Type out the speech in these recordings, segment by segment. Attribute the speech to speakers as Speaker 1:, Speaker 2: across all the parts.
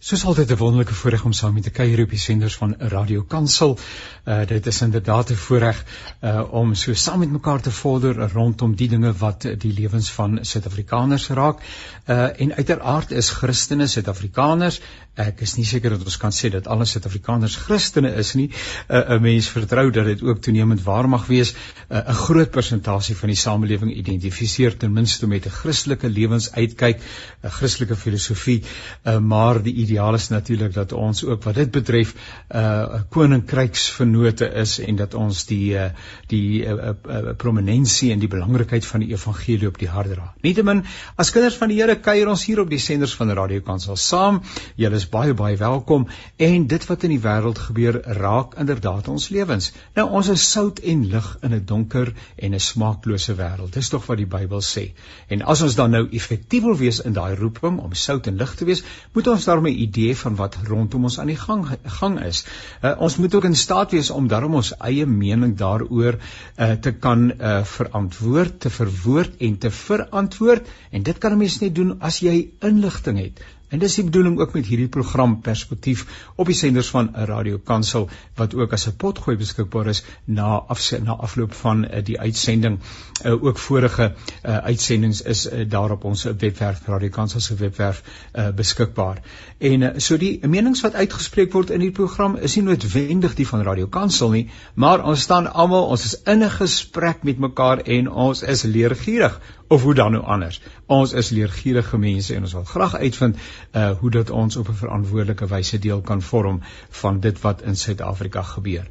Speaker 1: Soos altyd 'n wonderlike voorreg om saam met te kuier op die senders van Radio Kansel. Uh dit is inderdaad 'n voorreg uh om so saam met mekaar te vorder rondom die dinge wat die lewens van Suid-Afrikaners raak. Uh en uiteraard is Christene Suid-Afrikaners. Ek is nie seker dat ons kan sê dat alle Suid-Afrikaners Christene is nie. Uh 'n mens vertrou dat dit ook toenemend waar mag wees. Uh 'n groot persentasie van die samelewing identifiseer ten minste met 'n Christelike lewensuitkyk, 'n Christelike filosofie, uh maar die ideaal is natuurlik dat ons ook wat dit betref 'n uh, koninkryksvernote is en dat ons die uh, die uh, uh, uh, prominensie en die belangrikheid van die evangelie op die hart dra. Nietemin, as kinders van die Here kuier ons hier op die senders van Radio Kansel saam. Julle is baie baie welkom en dit wat in die wêreld gebeur raak inderdaad ons lewens. Nou ons is sout en lig in 'n donker en 'n smaaklose wêreld. Dis tog wat die Bybel sê. En as ons dan nou effektief wil wees in daai roeping om sout en lig te wees, moet ons daarmee idee van wat rondom ons aan die gang gang is. Uh, ons moet ook in staat wees om daarom ons eie mening daaroor uh, te kan uh, verantwoord, te verwoord en te verantwoord en dit kan 'n mens net doen as jy inligting het En dis die bedoeling ook met hierdie program Perspektief op die senders van Radio Kansel wat ook as 'n potgooi beskikbaar is na af na afloop van uh, die uitsending. Uh, ook vorige uh, uitsendings is uh, daar op ons webwerf Radio Kansel se webwerf uh, beskikbaar. En uh, so die menings wat uitgespreek word in hierdie program is nie noodwendig die van Radio Kansel nie, maar ons staan almal, ons is in 'n gesprek met mekaar en ons is leergierig of hoe dan nou anders. Ons is leergierige mense en ons wil graag uitvind uh hoe dat ons op 'n verantwoordelike wyse deel kan vorm van dit wat in Suid-Afrika gebeur.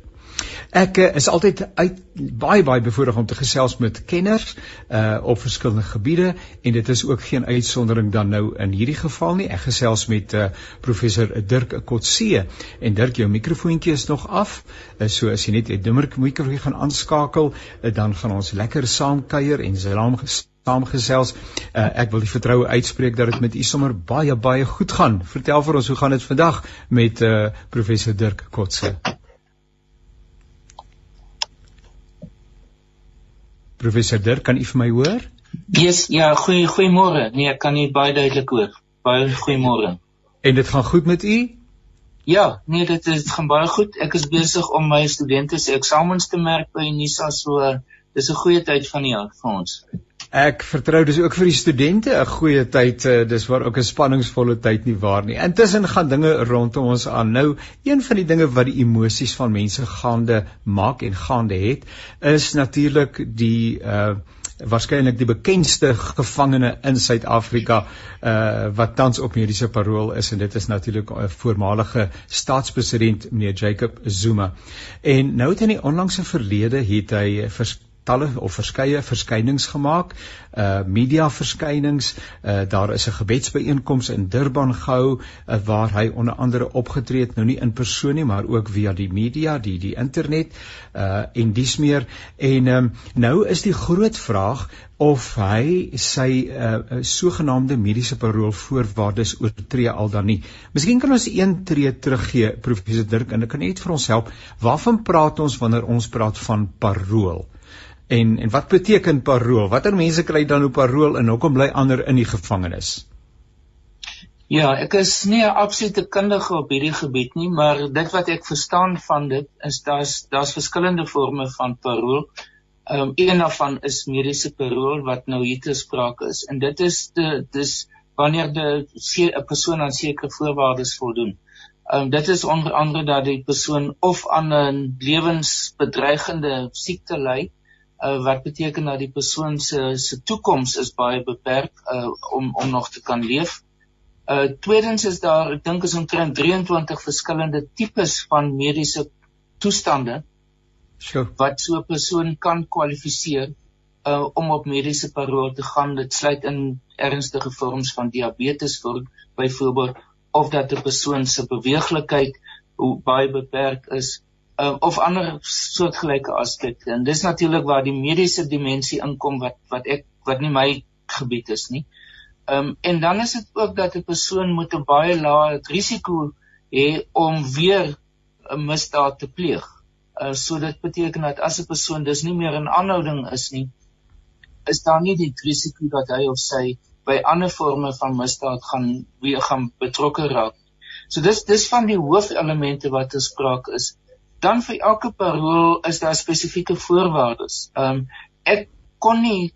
Speaker 1: Ek uh, is altyd uit baie baie bevoorreg om te gesels met kenners uh op verskillende gebiede en dit is ook geen uitsondering dan nou in hierdie geval nie. Ek gesels met uh professor Dirk Kotse en Dirk jou mikrofoontjie is nog af. Uh, so as jy net 'n dimmer mikrofoon gaan aanskakel, uh, dan gaan ons lekker saam kuier en saam saamgesels. Uh, ek wil die vertroue uitspreek dat dit met u sommer baie baie goed gaan. Vertel vir ons hoe gaan dit vandag met uh, professor Dirk Kotse? Professor Dirk, kan u vir my hoor?
Speaker 2: Yes, ja, goeie goeiemôre. Nee, ek kan nie baie duidelik hoor. Baie goeiemôre.
Speaker 1: En dit gaan goed met u?
Speaker 2: Ja, nee, dit is gaan baie goed. Ek is besig om my studente se eksamens te merk by Unisa so dis 'n goeie tyd van die jaar vir ons.
Speaker 1: Ek vertrou dis ook vir die studente 'n goeie tyd, uh, dis waar ook 'n spanningsvolle tyd nie waar nie. Intussen gaan dinge rondom ons aan. Nou, een van die dinge wat die emosies van mense gaande maak en gaande het, is natuurlik die uh waarskynlik die bekendste gevangene in Suid-Afrika uh wat tans op mediese parol is en dit is natuurlik 'n voormalige staatspresident meneer Jacob Zuma. En nou het in die onlangse verlede het hy vers talle of verskeie verskynings gemaak, uh media verskynings, uh daar is 'n gebedsbyeenkoms in Durban gehou uh, waar hy onder andere opgetree het, nou nie in persoon nie, maar ook via die media, die die internet uh en dis meer en um, nou is die groot vraag of hy sy uh sogenaamde mediese parol voorwaardes oortree al dan nie. Miskien kan ons een tree teruggee professor Dirk en ek kan net vir ons help. Waarvan praat ons wanneer ons praat van parol? En en wat beteken parol? Watter mense kry dan op parol en hoekom bly ander in die gevangenis?
Speaker 2: Ja, ek is nie 'n absolute kundige op hierdie gebied nie, maar dit wat ek verstaan van dit is daar's daar's verskillende forme van parol. Ehm um, een daarvan is mediese parol wat nou hier te sprake is en dit is de, dis wanneer 'n persoon aan sekere voorwaardes voldoen. Ehm um, dit is onder andere dat die persoon of aan 'n lewensbedreigende siekte ly uh, wat beteken dat die persoon se se toekoms is baie beperk uh, om om nog te kan leef. Uh tweedens is daar ek dink is omtrent 23 verskillende tipes van mediese toestande
Speaker 1: sure.
Speaker 2: wat so 'n persoon kan kwalifiseer uh om op mediese parol te gaan. Dit sluit in ernstige vorms van diabetes vir byvoorbeeld of dat 'n persoon se beweeglikheid hoe baie beperk is uh, of ander soortgelyke aspekte. En dis natuurlik waar die mediese dimensie inkom wat wat ek wat nie my gebied is nie. Ehm um, en dan is dit ook dat 'n persoon moet 'n baie lae risiko hê om weer 'n misdaad te pleeg. Uh, so dit beteken dat as 'n persoon dis nie meer in aanhouding is nie, is daar nie die risiko dat hy of sy by ander forme van misdaad gaan weer gaan betrokke raak So dis dis van die hoofelemente wat gespreek is. Dan vir elke parool is daar spesifieke voorwaardes. Ehm um, ek kon nie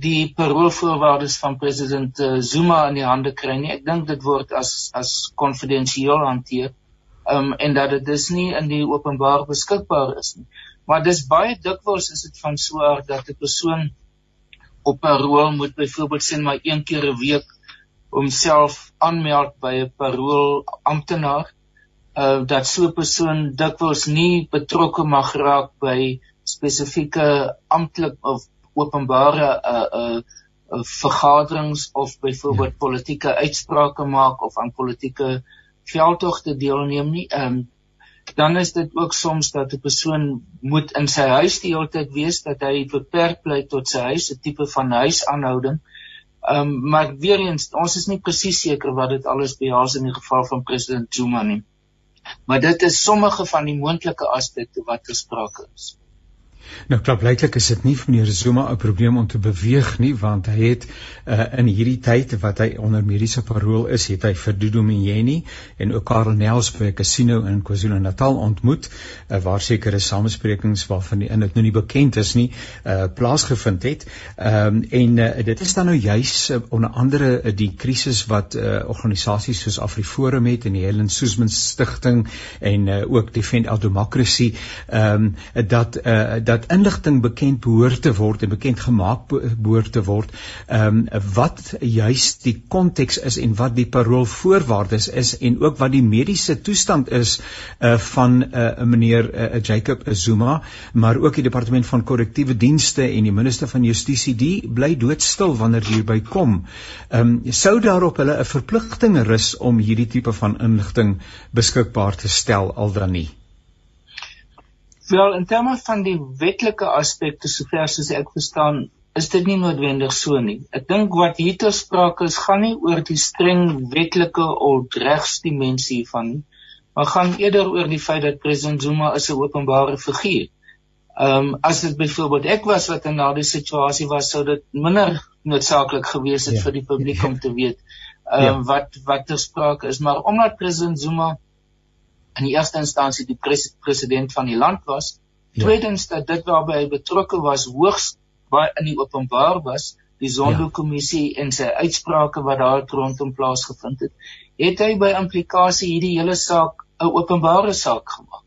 Speaker 2: die paroolvoorwaardes van president uh, Zuma in die hande kry nie. Ek dink dit word as as konfidensieel hanteer. Ehm um, en dat dit dus nie in die openbaar beskikbaar is nie. Maar dis baie dikwels is dit van so 'n aard dat 'n persoon op 'n parool moet byvoorbeeld sien maar een keer 'n week homself aanmeld by 'n parool amptenaar. Uh dat so 'n persoon dikwels nie betrokke mag raak by spesifieke amptelike of openbare uh uh, uh vergaderings of byvoorbeeld ja. politieke uitsprake maak of aan politieke veldtogte deelneem nie. Ehm um, dan is dit ook soms dat 'n persoon moet in sy huis die hele tyd wees dat hy beperk bly tot sy huis, 'n tipe van huisaanhouding. Ehm um, maar weer eens, ons is nie presies seker wat dit alles behels in die geval van president Zuma nie. Maar dit is sommige van die moontlike aspekte wat gesproke is.
Speaker 1: Nou klaarblyklik is dit nie vir meneer Zuma 'n probleem om te beweeg nie want hy het uh, in hierdie tyd wat hy onder mediese parol is, het hy vir Dudu Mjeni en ook Karel Nels by 'n casino in KwaZulu-Natal ontmoet uh, waar sekere samesprekings waarvan die inhoud nou nie bekend is nie, uh, plaasgevind het. Um, en uh, dit is dan nou juis uh, onder andere uh, die krisis wat uh, organisasies soos AfriForum het en die Helen Suzman Stichting en uh, ook Defend Our Democracy um, dat uh, dat dat inligting bekend behoort te word en bekend gemaak behoort te word. Ehm um, wat juis die konteks is en wat die paroolvoorwaardes is en ook wat die mediese toestand is uh van 'n uh, meneer uh, Jacob Zuma, maar ook die departement van korrektiewe dienste en die minister van justisie die bly doodstil wanneer hierby kom. Ehm um, sou daarop hulle 'n verpligting rus om hierdie tipe van inligting beskikbaar te stel al dan nie.
Speaker 2: Wel in terme van die wetlike aspekte sover as ek verstaan, is dit nie noodwendig so nie. Ek dink wat hier ter sprake is, gaan nie oor die streng wetlike of regsdimensie van nie, maar gaan eerder oor die feit dat president Zuma 'n openbare figuur. Ehm um, as dit byvoorbeeld ek was wat in daardie situasie was, sou dit minder noodsaaklik gewees het ja. vir die publiek om te weet ehm um, ja. wat wat ter sprake is, maar omdat president Zuma in die eerste instansie die pres president van die land was. Ja. Tweedens dat dit waarby hy betrokke was hoogs baie in die openbaar was, die Zondo-kommissie ja. en sy uitsprake wat daar rondom plaasgevind het, het hy by implikasie hierdie hele saak 'n openbare saak gemaak.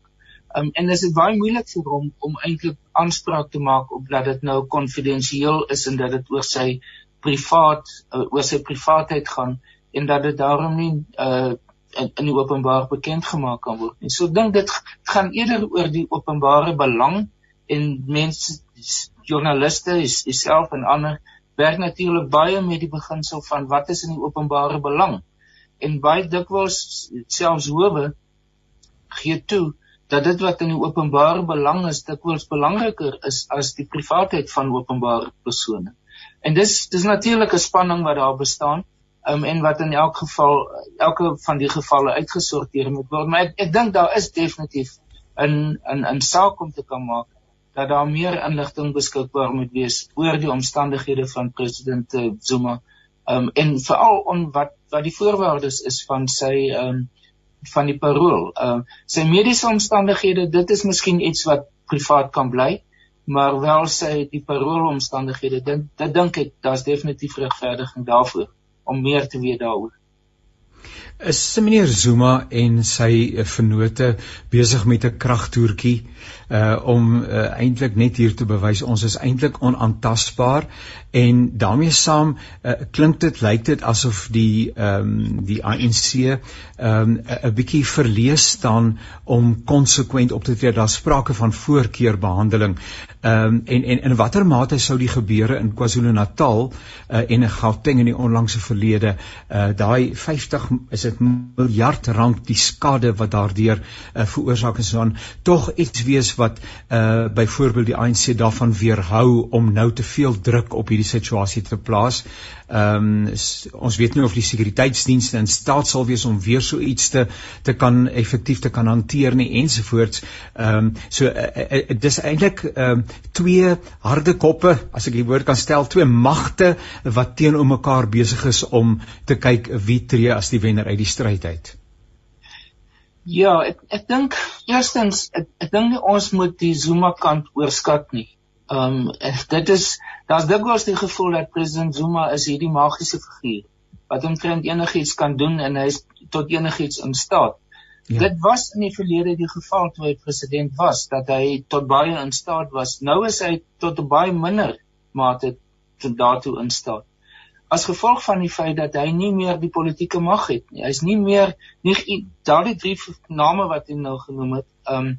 Speaker 2: Um, en dit is baie moeilik vir hom om eintlik aanspraak te maak op dat dit nou konfidensieel is en dat dit oor sy privaat uh, oor sy privaatheid gaan en dat dit daarom nie uh, in, in die openbaar bekend gemaak kan word nie. So dink dit gaan eerder oor die openbare belang en mense joernaliste is self en ander werk natuurlik baie met die beginsel van wat is in die openbare belang. En baie dikwels selfs howe gee toe dat dit wat in die openbare belang is dikwels belangriker is as die privaatheid van openbare persone. En dis dis natuurlik 'n spanning wat daar bestaan um, en wat in elk geval elke van die gevalle uitgesorteer moet word. Maar ek, ek dink daar is definitief in in in saak om te kan maak dat daar meer inligting beskikbaar moet wees oor die omstandighede van president uh, Zuma. Um, en veral on wat wat die voorwaardes is van sy um, van die parool. Uh, sy mediese omstandighede, dit is miskien iets wat privaat kan bly, maar wel sy die parool omstandighede, dit dit dink ek daar's definitief regverdiging daarvoor om meer te weet daaroor.
Speaker 1: Is meneer Zuma en sy eh, vennote besig met 'n kragtoertjie uh om uh, eintlik net hier te bewys ons is eintlik onaantastbaar en daarmee saam uh, klink dit lyk dit asof die ehm um, die ANC ehm um, 'n bietjie verlees staan om konsekwent op te tree. Daar sprake van voorkeurbehandeling ehm um, en en in watter mate sou die gebeure in KwaZulu-Natal uh, en in Gauteng in die onlangse verlede uh daai 50 is dit miljard rand die skade wat daardeur uh, veroorsaak is dan tog iets wees wat uh byvoorbeeld die ANC daarvan weerhou om nou te veel druk op hierdie situasie te plaas. Ehm um, ons weet nie of die sekuriteitsdienste in staat sal wees om weer so iets te te kan effektief te kan hanteer nie ensovoorts. Ehm um, so uh, uh, dis eintlik ehm um, twee harde koppe as ek die woord kan stel, twee magte wat teenoor mekaar besig is om te kyk wie tree as die wenner uit die stryd uit.
Speaker 2: Ja, ek ek dink eerstens ek, ek dink nie ons moet die Zuma kant oorskat nie. Ehm um, dit is daar's dikwels die gevoel dat president Zuma is hierdie magiese figuur wat omtrent enigiets kan doen en hy is tot enigiets in staat. Ja. Dit was in die verlede die geval toe hy president was dat hy tot baie in staat was. Nou is hy tot 'n baie minder mate tot daartoe in staat as gevolg van die feit dat hy nie meer die politieke mag het nie. Hy's nie meer nie daardie drie name wat hy nou genoem het, um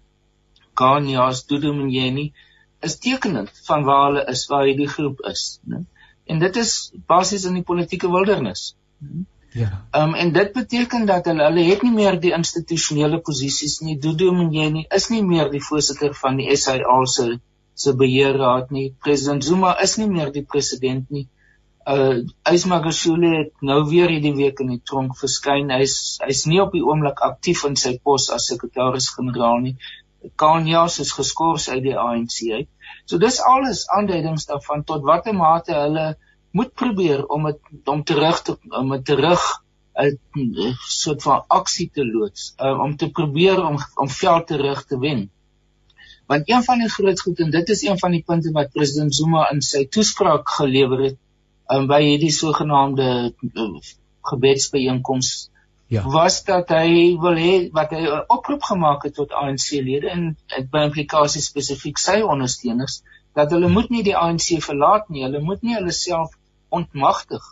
Speaker 2: Kanyas, Dudumjeni is tekenend van waar hulle is, waar hierdie groep is, né? En dit is basies in die politieke wildernis. Ja. Um en dit beteken dat hulle hulle het nie meer die institusionele posisies nie. Dudumjeni is nie meer die voorsitter van die SAL se se beheerraad nie. President Zuma is nie meer die president nie uh Ysmagashule het nou weer hierdie week in die tronk verskyn. Hy's hy's nie op die oomblik aktief in sy pos as sekretaris-generaal nie. Kanyas is geskort uit die ANC uit. So dis alles aanduidings daarvan tot watter mate hulle moet probeer om dit om terug te om dit terug 'n soort van aksie te loods uh, om te probeer om om veld terug te wen. Want een van die groot goed en dit is een van die punte wat president Zuma in sy toespraak gelewer het um, by hierdie sogenaamde uh, gebedsbijeenkoms ja. was dat hy wil hê wat hy 'n oproep gemaak het tot ANC-lede en by implikasie spesifiek sy ondersteuners dat hulle moet nie die ANC verlaat nie, hulle moet nie hulle self ontmagtig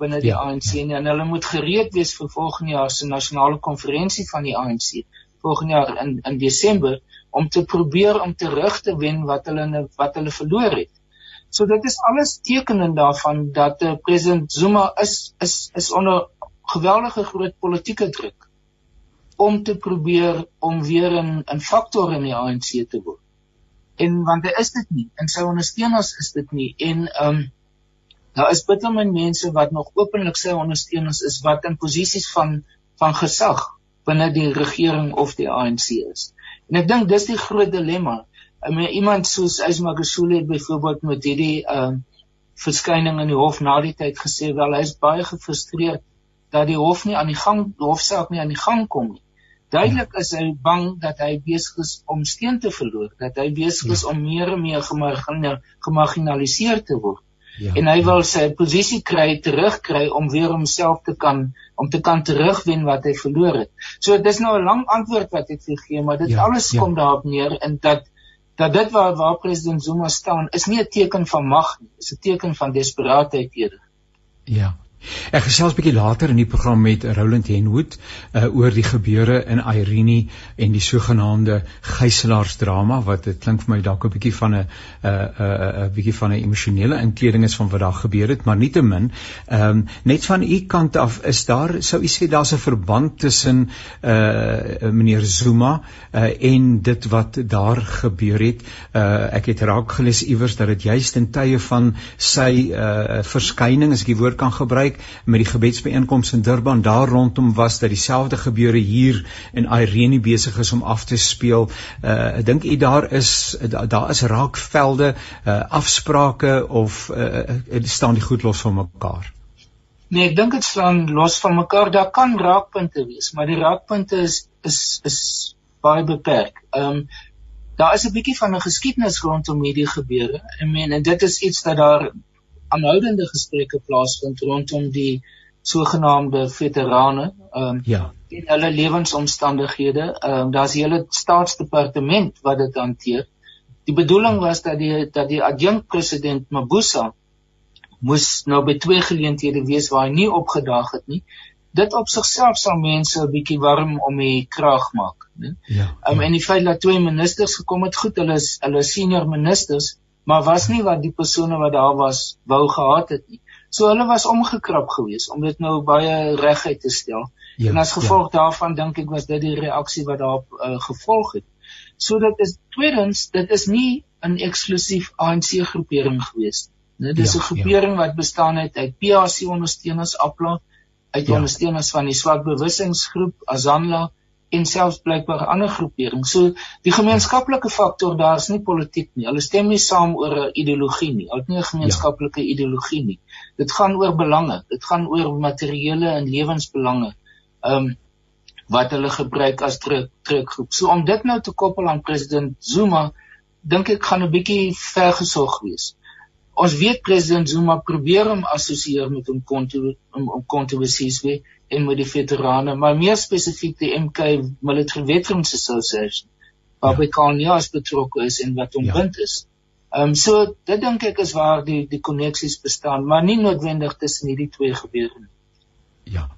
Speaker 2: binne die ja, ANC ja. nie en hulle moet gereed wees vir volgende jaar se nasionale konferensie van die ANC volgende jaar in in Desember om te probeer om terug te wen wat hulle wat hulle verloor het. So dit is alles tekenend daarvan dat uh, president Zuma is is is onder geweldige groot politieke druk om te probeer om weer 'n 'n faktor in die ANC te word. En want hy is dit nie en sy ondersteuners is dit nie en ehm um, daar is bitter min mense wat nog openlik sy ondersteuners is wat in posisies van van gesag binne die regering of die ANC is. En ek dink dis die groot dilemma I mean iemand soos Isma Gesule het byvoorbeeld met hierdie ehm uh, verskyning in die hof na die tyd gesê wel hy is baie gefrustreerd dat die hof nie aan die gang die hofsaak nie aan die gang kom nie. Duidelik is hy bang dat hy besig is om steen te verloor, dat hy besig is ja. om meer en meer gemarginaliseer te word. Ja. En hy wil sy posisie kry terugkry om weer homself te kan om te kan terugwen wat hy verloor het. So dis nou 'n lang antwoord wat ek vir gee, maar dit ja. alles ja. kom daarop neer in dat dat dit waar waar president Zuma staan is nie 'n teken van mag nie, is 'n teken van desperaatheid eerder.
Speaker 1: Ja. Ek gesels bietjie later in die program met Roland Henwood uh, oor die gebeure in Irene en die sogenaamde gijselaarsdrama wat dit klink vir my dalk 'n bietjie van 'n 'n 'n 'n bietjie van 'n emosionele inkleding is van wat daar gebeur het, maar nietemin, ehm um, net van u kant af is daar sou u sê daar's 'n verband tussen uh meneer Zuma uh en dit wat daar gebeur het. Uh ek het raak gelees iewers dat dit juist in tye van sy uh verskyning as ek die woord kan gebruik kyk met die gebedsbijeenkomste in Durban daar rondom was dat dieselfde gebeure hier in Irene besig is om af te speel. Uh ek dink u daar is daar is raakvelde, uh afsprake of uh staan die goed los van mekaar?
Speaker 2: Nee, ek dink dit staan los van mekaar. Daar kan raakpunte wees, maar die raakpunte is is is baie beperk. Ehm um, daar is 'n bietjie van 'n geskiedenis rondom hierdie gebeure. I mean, en dit is iets dat daar aanhoudende gesprekke plaasvind rondom die sogenaamde veterane ehm um, ja en hulle lewensomstandighede. Ehm um, daar's 'n hele staatsdepartement wat dit hanteer. Die bedoeling was dat die dat die adjunkt president Mabuza moes nou by twee geleenthede wees waar hy nie opgedaag het nie. Dit op sigself sal mense 'n bietjie warm om die kraag maak, né? Ja. Um, ja. En die feit dat twee ministers gekom het, goed, hulle is hulle senior ministers, maar was nie wat die persone wat daar was wou gehad het nie. So hulle was omgekrap geweest om dit nou baie reguit te stel. Ja, en as gevolg ja. daarvan dink ek was dit die reaksie wat daarop uh, gevolg het. So dit is tweedens, dit is nie 'n eksklusief ANC groepering geweest nie. Dit is ja, 'n groepering ja. wat bestaan uit uit PAC ondersteuners, APLA, uit ja. ondersteuners van die swart bewussingsgroep Azanla en selfs blykbaar ander groepering. So die gemeenskaplike faktor daar is nie politiek nie. Hulle stem nie saam oor 'n ideologie nie. Hulle het nie 'n gemeenskaplike ja. ideologie nie. Dit gaan oor belange. Dit gaan oor materiële en lewensbelange. Ehm um, wat hulle gebruik as druk drukgroep. So om dit nou te koppel aan president Zuma, dink ek gaan 'n bietjie vergesog wees. Ons weet president Zuma probeer hom assosieer met hom konto om om kontroversies en met die veterane, maar meer spesifiek die MK Military Veterans Association waarby ja. Kanye betrokke is en wat omwind ja. is. Ehm um, so dit dink ek is waar die die koneksies bestaan, maar nie noodwendig tussen hierdie twee gebeure nie.
Speaker 1: Ja.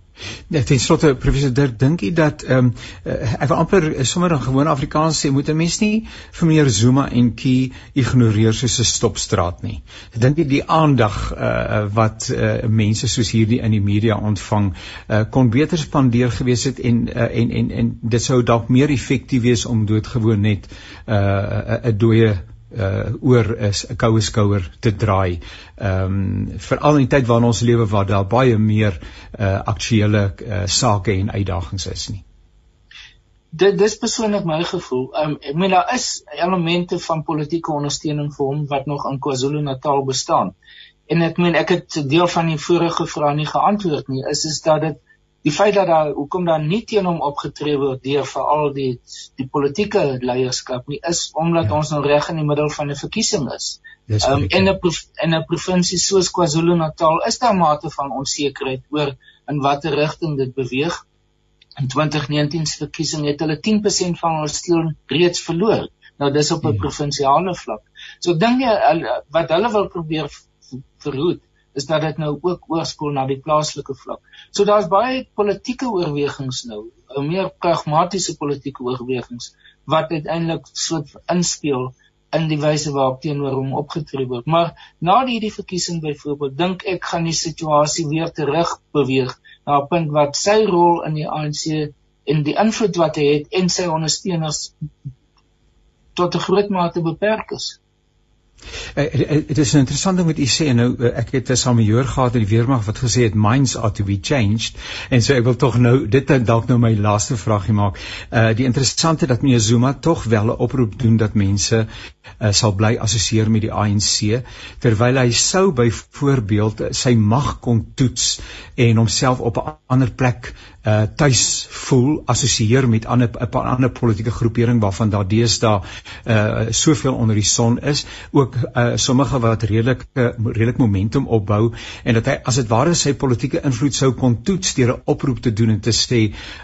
Speaker 1: Net ten slotte professor Dirk, dink jy dat ehm um, ek wil amper sommer in gewone Afrikaans sê moet 'n mens nie vir meneer Zuma en Key ignoreer soos 'n stopstraat nie. Dink jy die aandag uh, wat uh, mense soos hierdie in die media ontvang uh, kon beter spandeer gewees het en uh, en en en dit sou dalk meer effektief wees om doodgewoon net 'n uh, 'n dooie uh oor is 'n koue skouer te draai. Ehm um, veral in die tyd waarin ons lewe waar daar baie meer uh aktuelle uh, sake en uitdagings is nie.
Speaker 2: Dit dis persoonlik my gevoel. Ehm um, ek meen daar is elemente van politieke ondersteuning vir hom wat nog in KwaZulu-Natal bestaan. En ek meen ek het deel van die vorige vrae nie geantwoord nie. Is is dat dit die feit dat daar hoekom dan nie teen hom opgetree word deur veral die die politieke leierskap nie is omdat ja. ons nou reg in die middel van 'n verkiesing is. Um, in 'n in 'n provinsie soos KwaZulu-Natal is daar mate van onsekerheid oor in watter rigting dit beweeg. In 2019 se verkiesing het hulle 10% van hulle steun reeds verloor. Nou dis op 'n ja. provinsiale vlak. So ek dink wat hulle wil probeer verhoed is dat dit nou ook oorspoel na die plaaslike vlak. So daar's baie politieke oorwegings nou, meer pragmatiese politieke oorwegings wat uiteindelik soort inspel in die wyse waarop teenoor hom opgetree word. Maar na hierdie verkiesing byvoorbeeld, dink ek gaan die situasie weer terug beweeg na 'n punt wat sy rol in die ANC en die invloed wat hy het en sy ondersteuners tot 'n groot mate beperk is.
Speaker 1: Eh, eh, eh, dit is 'n interessante ding wat u sê nou ek het 'n samejoor gehad in die weermag wat gesê het minds are to be changed en so ek wil tog nou dit dalk nou my laaste vraagie maak. Uh die interessante dat meneer Zuma tog wel 'n oproep doen dat mense uh, sal bly assosieer met die ANC terwyl hy sou byvoorbeeld sy mag kon toets en homself op 'n ander plek uh tuis voel assosieer met ander 'n ander politieke groepering waarvan daar deesdae uh soveel onder die son is ook uh sommige wat redelik uh, redelik momentum opbou en dat hy as dit ware sy politieke invloed sou kon toets deur 'n oproep te doen en te sê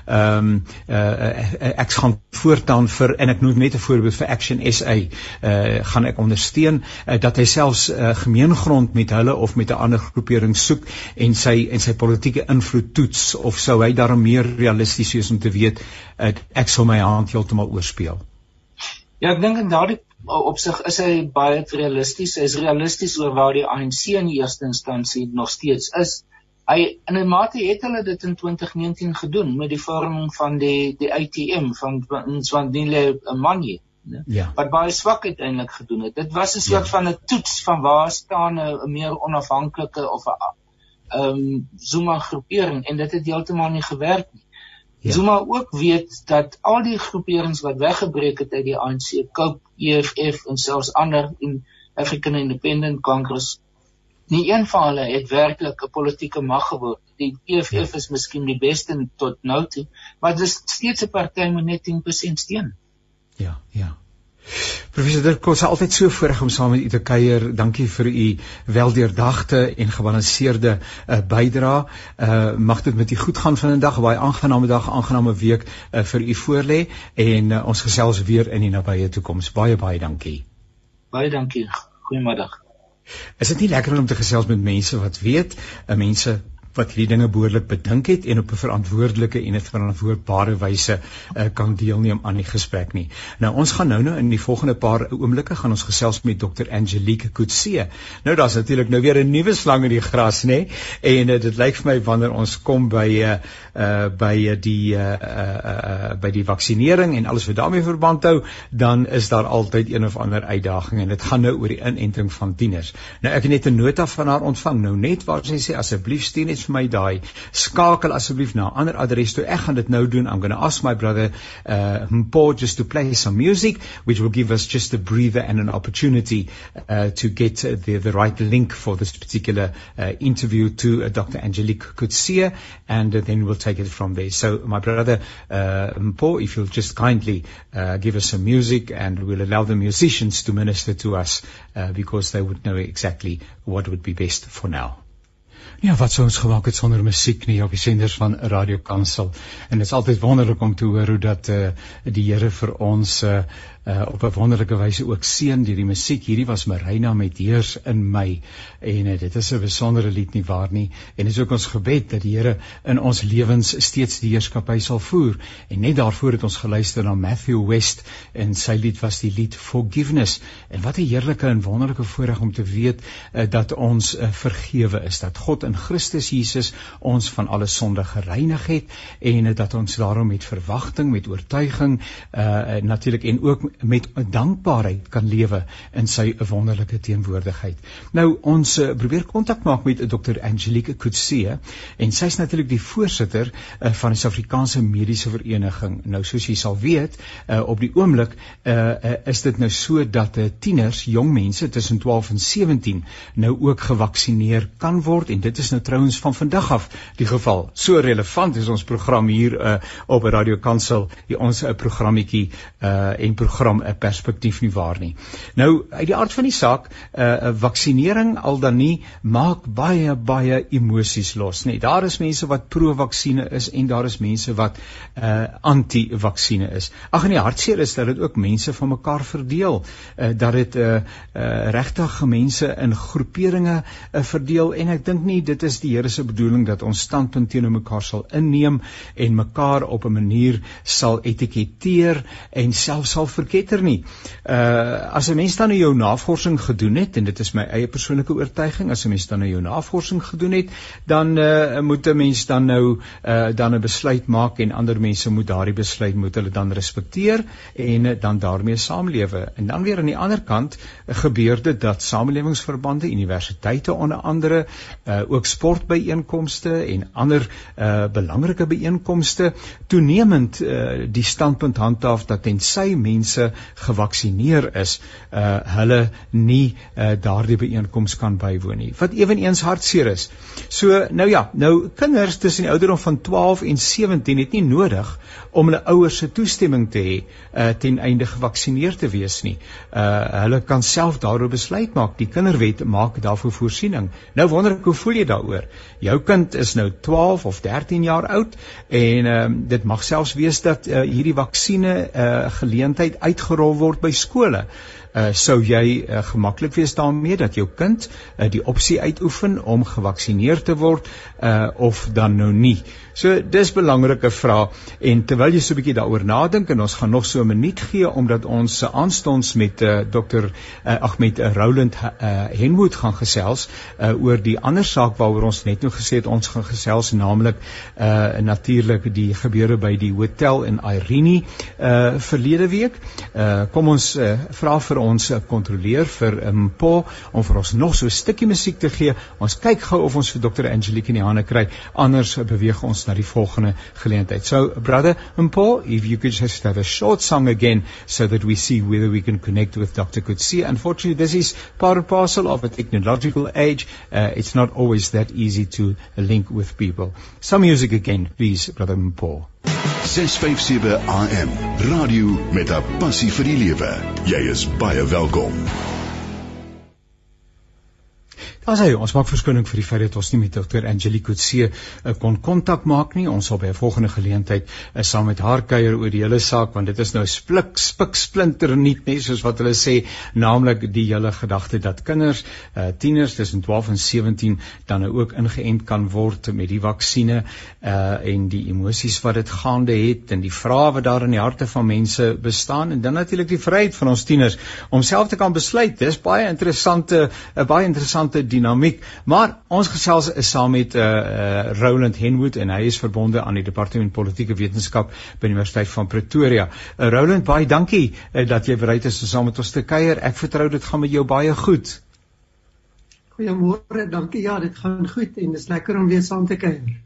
Speaker 1: ehm um, uh ek gaan voortaan vir en ek noem net 'n voorbeeld vir Action SA uh gaan ek ondersteun uh, dat hy selfs uh, gemeengrond met hulle of met 'n ander groepering soek en sy en sy politieke invloed toets of sou hy daar daarom meer realisties wees om te weet uh, ek sal my hand heeltemal oorspeel.
Speaker 2: Ja, ek dink in daardie opsig is hy baie realisties. Hy is realisties oor waar die ANC in die eerste instansie nog steeds is. Hy in 'n mate het hulle dit in 2019 gedoen met die vorming van die die ATM van Swandile Manje. Ja. Wat baie swak uiteindelik gedoen het. Dit was 'n soort ja. van 'n toets van waar staan 'n meer onafhanklike of 'n ehm um, Zuma groepering en dit het heeltemal nie gewerk nie. Ja. Zuma ook weet dat al die groeperings wat weggebreek het uit die ANC, COPE, EFF en selfs ander in African Independent Congress, nie een van hulle het werklik 'n politieke mag geword. Die EFF ja. is miskien die beste tot nou toe, maar dit is steeds 'n party met net 10% steun.
Speaker 1: Ja, ja. Professor Dirk, ons is altyd so voorreg om saam met u te kuier. Dankie vir u weldeurdagte en gebalanseerde uh, bydrae. Uh mag dit met u goed gaan vandag, baie aangename dag, aangename week uh, vir u voorlê en uh, ons gesels weer in die nabye toekoms. Baie baie dankie.
Speaker 2: Baie dankie. Goeiemiddag.
Speaker 1: Is dit nie lekker om te gesels met mense wat weet, mense wat hierdie dinge behoorlik bedink het en op 'n verantwoordelike en 'n verantwoordbare wyse uh, kan deelneem aan die gesprek nie. Nou ons gaan nou nou in die volgende paar oomblikke gaan ons gesels met Dr Angelique Kutse. Nou daar's natuurlik nou weer 'n nuwe slang in die gras nê en uh, dit lyk vir my wanneer ons kom by uh, uh by die uh, uh, uh by die vaksinering en alles wat daarmee verband hou, dan is daar altyd een of ander uitdaging en dit gaan nou oor die inenting van tieners. Nou ek het net 'n nota van haar ontvang nou net waar sy sê asseblief stuur net net vir my daai. Skakel asseblief na 'n ander adres toe. Ek gaan dit nou doen. I'm going to ask my brother uh just to play some music which will give us just a breather and an opportunity uh to get the the right link for this particular uh, interview to uh, Dr. Angelique Kutsia and uh, then we'll take it from there. So my brother uh Mpo if you'll just kindly uh give us some music and we'll allow the musicians to minister to us uh, because they would know exactly what would be best for now. Ja, wat sou ons gemaak het sonder musiek nie op die senders van Radio Kansel. En dit is altyd wonderlik om te hoor hoe dat eh uh, die Here vir ons eh uh, uh, op 'n wonderlike wyse ook seën deur die musiek. Hierdie was Marina met Heers in my en uh, dit is 'n besondere lied nie waar nie. En dit is ook ons gebed dat die Here in ons lewens steeds die heerskappy sal voer. En net daarvoor het ons geluister na Matthew West en sy lied was die lied Forgiveness. En wat 'n heerlike en wonderlike voorreg om te weet uh, dat ons uh, vergewe is, dat God in Christus Jesus ons van alle sonde gereinig het en uh, dat ons daarom met verwagting, met oortuiging uh, natuurlik en ook met dankbaarheid kan lewe in sy wonderlike teenwoordigheid. Nou ons uh, probeer kontak maak met Dr Angelique Kutse en sy's natuurlik die voorsitter uh, van die Suid-Afrikaanse Mediese Vereniging. Nou soos jy sal weet, uh, op die oomblik uh, uh, is dit nou so dat uh, tieners, jong mense tussen 12 en 17 nou ook gevaksinereer kan word en dit is nou trouens van vandag af die geval. So relevant is ons program hier uh, op Radio Kansel, die ons 'n uh, programmetjie uh, en program program 'n perspektief nie waar nie. Nou uit die aard van die saak, 'n uh, uh, vaksinering al dan nie maak baie baie emosies los nie. Daar is mense wat pro-vaksine is en daar is mense wat uh anti-vaksine is. Ag en die hartseer is dat dit ook mense van mekaar verdeel. Uh dat dit uh, uh regtig mense in groeperinge uh, verdeel en ek dink nie dit is die Here se bedoeling dat ons standpunt teenoor mekaar sal inneem en mekaar op 'n manier sal etiketeer en selfs sal ver verketter nie. Uh as 'n mens dan nou jou navorsing gedoen het en dit is my eie persoonlike oortuiging, as 'n mens dan nou jou navorsing gedoen het, dan uh moet 'n mens dan nou uh dan 'n besluit maak en ander mense moet daardie besluit moet hulle dan respekteer en uh, dan daarmee saamlewe. En dan weer aan die ander kant uh, gebeur dit dat samelewingsverbande, universiteite onder andere, uh ook sportbyeenkomste en ander uh belangrike byeenkomste toenemend uh die standpunt handhaaf dat tensy mense mense gevaksinereer is, uh hulle nie uh daardie byeenkoms kan bywoon nie. Wat ewenigs hartseer is. So nou ja, nou kinders tussen die ouderdom van 12 en 17 het nie nodig om hulle ouers se toestemming te hê uh ten einde gevaksinereer te wees nie. Uh hulle kan self daaroor besluit maak. Die kinderwet maak daarvoor voorsiening. Nou wonder ek hoe voel jy daaroor? Jou kind is nou 12 of 13 jaar oud en ehm uh, dit mag selfs wees dat uh, hierdie vaksines uh geleentheid uitgerol word by skole. Uh, sou jy uh, gemaklik wees daarmee dat jou kind uh, die opsie uitoefen om gevaksinereer te word uh, of dan nou nie. So dis belangrike vrae en terwyl jy so 'n bietjie daaroor nadink en ons gaan nog so 'n minuut gee omdat ons aanstonds met uh, dokter uh, ag met uh, Roland uh, Henwood gaan gesels uh, oor die ander saak waaroor ons net nou gesê het ons gaan gesels naamlik uh, natuurlik die gebeure by die hotel in Irene uh, verlede week. Uh, kom ons uh, vra vir ons kontroleer vir Mpo um, om vir ons nog so 'n stukkie musiek te gee. Ons kyk gou of ons vir dokter Angelique in die hande kry. Anders beweeg ons na die volgende geleentheid. So brother Mpo, if you could just have a short song again so that we see whether we can connect with Dr. Kutsi. Unfortunately, this is part and parcel of a technological age. Uh, it's not always that easy to link with people. Some music again, please, brother Mpo.
Speaker 3: 657 AM Radio met 'n passie vir die lewe. Jy is baie welkom.
Speaker 1: Daar sê ons maak verskoning vir die feit dat ons nie met Dr. Angelique Kutse uh, kon kontak maak nie. Ons sal by 'n volgende geleentheid uh, saam met haar kuier oor die hele saak want dit is nou splik spik splinter nuut nie soos wat hulle sê, naamlik die hele gedagte dat kinders, uh, tieners tussen 12 en 17 dan nou ook ingeënt kan word met die vaksines uh, en die emosies wat dit gaande het en die vrae wat daar in die harte van mense bestaan en dan natuurlik die vryheid van ons tieners om self te kan besluit. Dis baie interessante 'n baie interessante dinamiek. Maar ons gesels is saam met uh, uh Roland Henwood en hy is verbonde aan die Departement Politieke Wetenskap by die Universiteit van Pretoria. Uh, Roland, baie dankie uh, dat jy bereid is om saam met ons te kuier. Ek vertrou dit gaan met jou baie goed.
Speaker 4: Goeiemôre, dankie. Ja, dit gaan goed en dit is lekker om weer saam te kuier.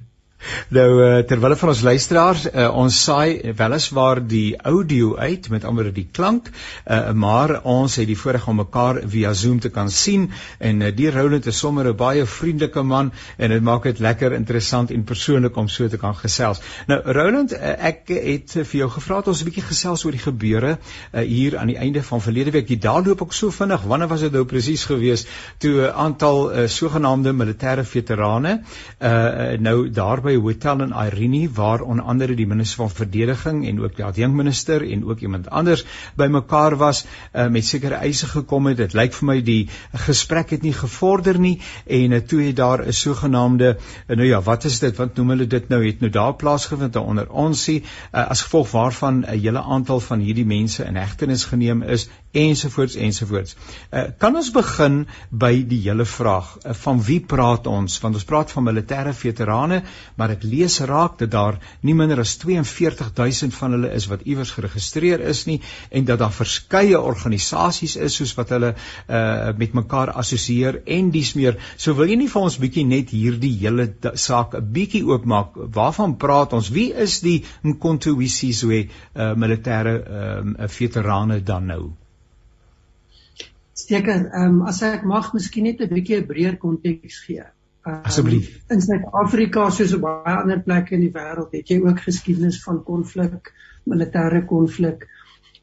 Speaker 1: Nou uh, terwyl vir ons luisteraars uh, ons saai weliswaar die audio uit met ander die klank uh, maar ons het die voorreg om mekaar via Zoom te kan sien en uh, die Roland is sommer 'n baie vriendelike man en dit maak dit lekker interessant en persoonlik om so te kan gesels. Nou Roland, uh, ek het vir jou gevra het ons 'n bietjie gesels oor die gebeure uh, hier aan die einde van verlede week. Die dae loop ook so vinnig. Wanneer was dit nou presies gewees toe 'n aantal uh, sogenaamde militêre veterane uh, nou daarby by Hotel in Irene waar onder andere die minister van verdediging en ook die adjunkminister en ook iemand anders bymekaar was uh, met sekere eise gekom het. Dit lyk vir my die gesprek het nie gevorder nie en uh, toe het daar 'n sogenaamde uh, nou ja, wat is dit? Wat noem hulle dit nou? Het nou daar plaasgevind onder ons sien uh, as gevolg waarvan 'n hele aantal van hierdie mense in hegtenis geneem is ensovoorts ensovoorts. Uh, kan ons begin by die hele vraag uh, van wie praat ons? Want ons praat van militêre veterane, maar ek lees raak dat daar nie minder as 42000 van hulle is wat iewers geregistreer is nie en dat daar verskeie organisasies is soos wat hulle uh, met mekaar assosieer en dis meer. So wil jy nie vir ons bietjie net hierdie hele saak 'n bietjie oopmaak? Waarvan praat ons? Wie is die Nkontuwisi so 'n uh, militêre uh, veterane dan nou?
Speaker 4: Seker, ehm um, as ek mag miskien net 'n bietjie 'n breër konteks gee.
Speaker 1: Um, Asseblief.
Speaker 4: In Suid-Afrika soos op baie ander plekke in die wêreld het jy ook geskiedenis van konflik, militêre konflik.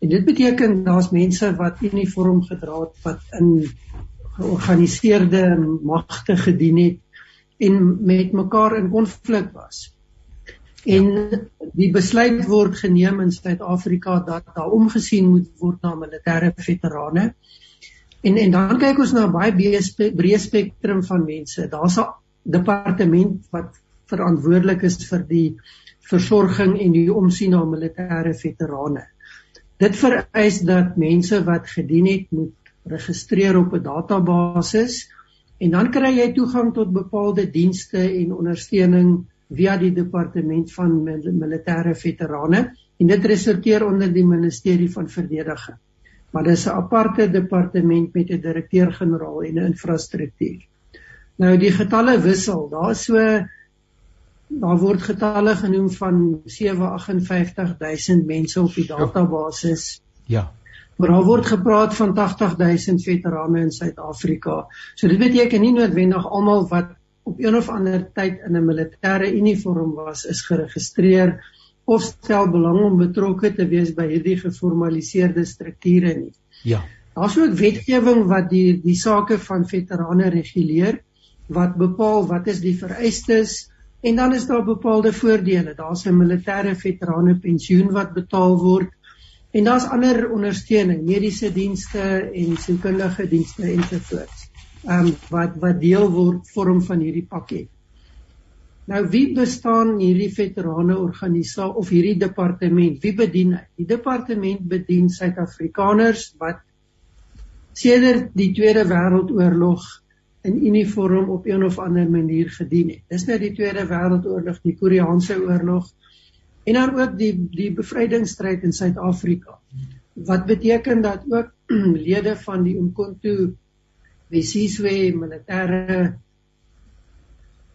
Speaker 4: En dit beteken daar's mense wat uniform gedra het wat in georganiseerde magte gedien het en met mekaar in konflik was. En die besluit word geneem in Suid-Afrika dat daar omgesien moet word na militêre veterane. En en dan kyk ons na 'n baie breë spektrum van mense. Daar's 'n departement wat verantwoordelik is vir die versorging en die omsien na militêre veterane. Dit vereis dat mense wat gedien het moet registreer op 'n database en dan kry jy toegang tot bepaalde dienste en ondersteuning via die departement van militêre veterane en dit resulteer onder die ministerie van verdediging maar dis 'n aparte departement met 'n direkteur-generaal en 'n infrastruktuur. Nou die getalle wissel. Daar's so daar word getalle genoem van 758000 mense op die database.
Speaker 1: Ja.
Speaker 4: Maar daar word gepraat van 80000 veterane in Suid-Afrika. So dit beteken nie noodwendig almal wat op een of ander tyd in 'n militêre uniform was is geregistreer of stel belang om betrokke te wees by hierdie geformaliseerde strukture nie.
Speaker 1: Ja.
Speaker 4: Daar's ook wetgewing wat die die sake van veterane reguleer wat bepaal wat is die vereistes en dan is daar bepaalde voordele. Daar's 'n militêre veterane pensioen wat betaal word en daar's ander ondersteuning, mediese dienste en sielkundige dienste ensovoorts. Ehm um, wat wat deel word vorm van hierdie pakket. Nou wie bestaan hierdie veterane organisasie of hierdie departement? Wie bedien hy? Die departement bedien Suid-Afrikaners wat sedert die Tweede Wêreldoorlog in uniform op een of ander manier gedien het. Dis nou die Tweede Wêreldoorlog, die Koreaanse oorlog en dan ook die die bevrydingsstryd in Suid-Afrika. Wat beteken dat ook lede van die Umkhonto Wesizwe militêre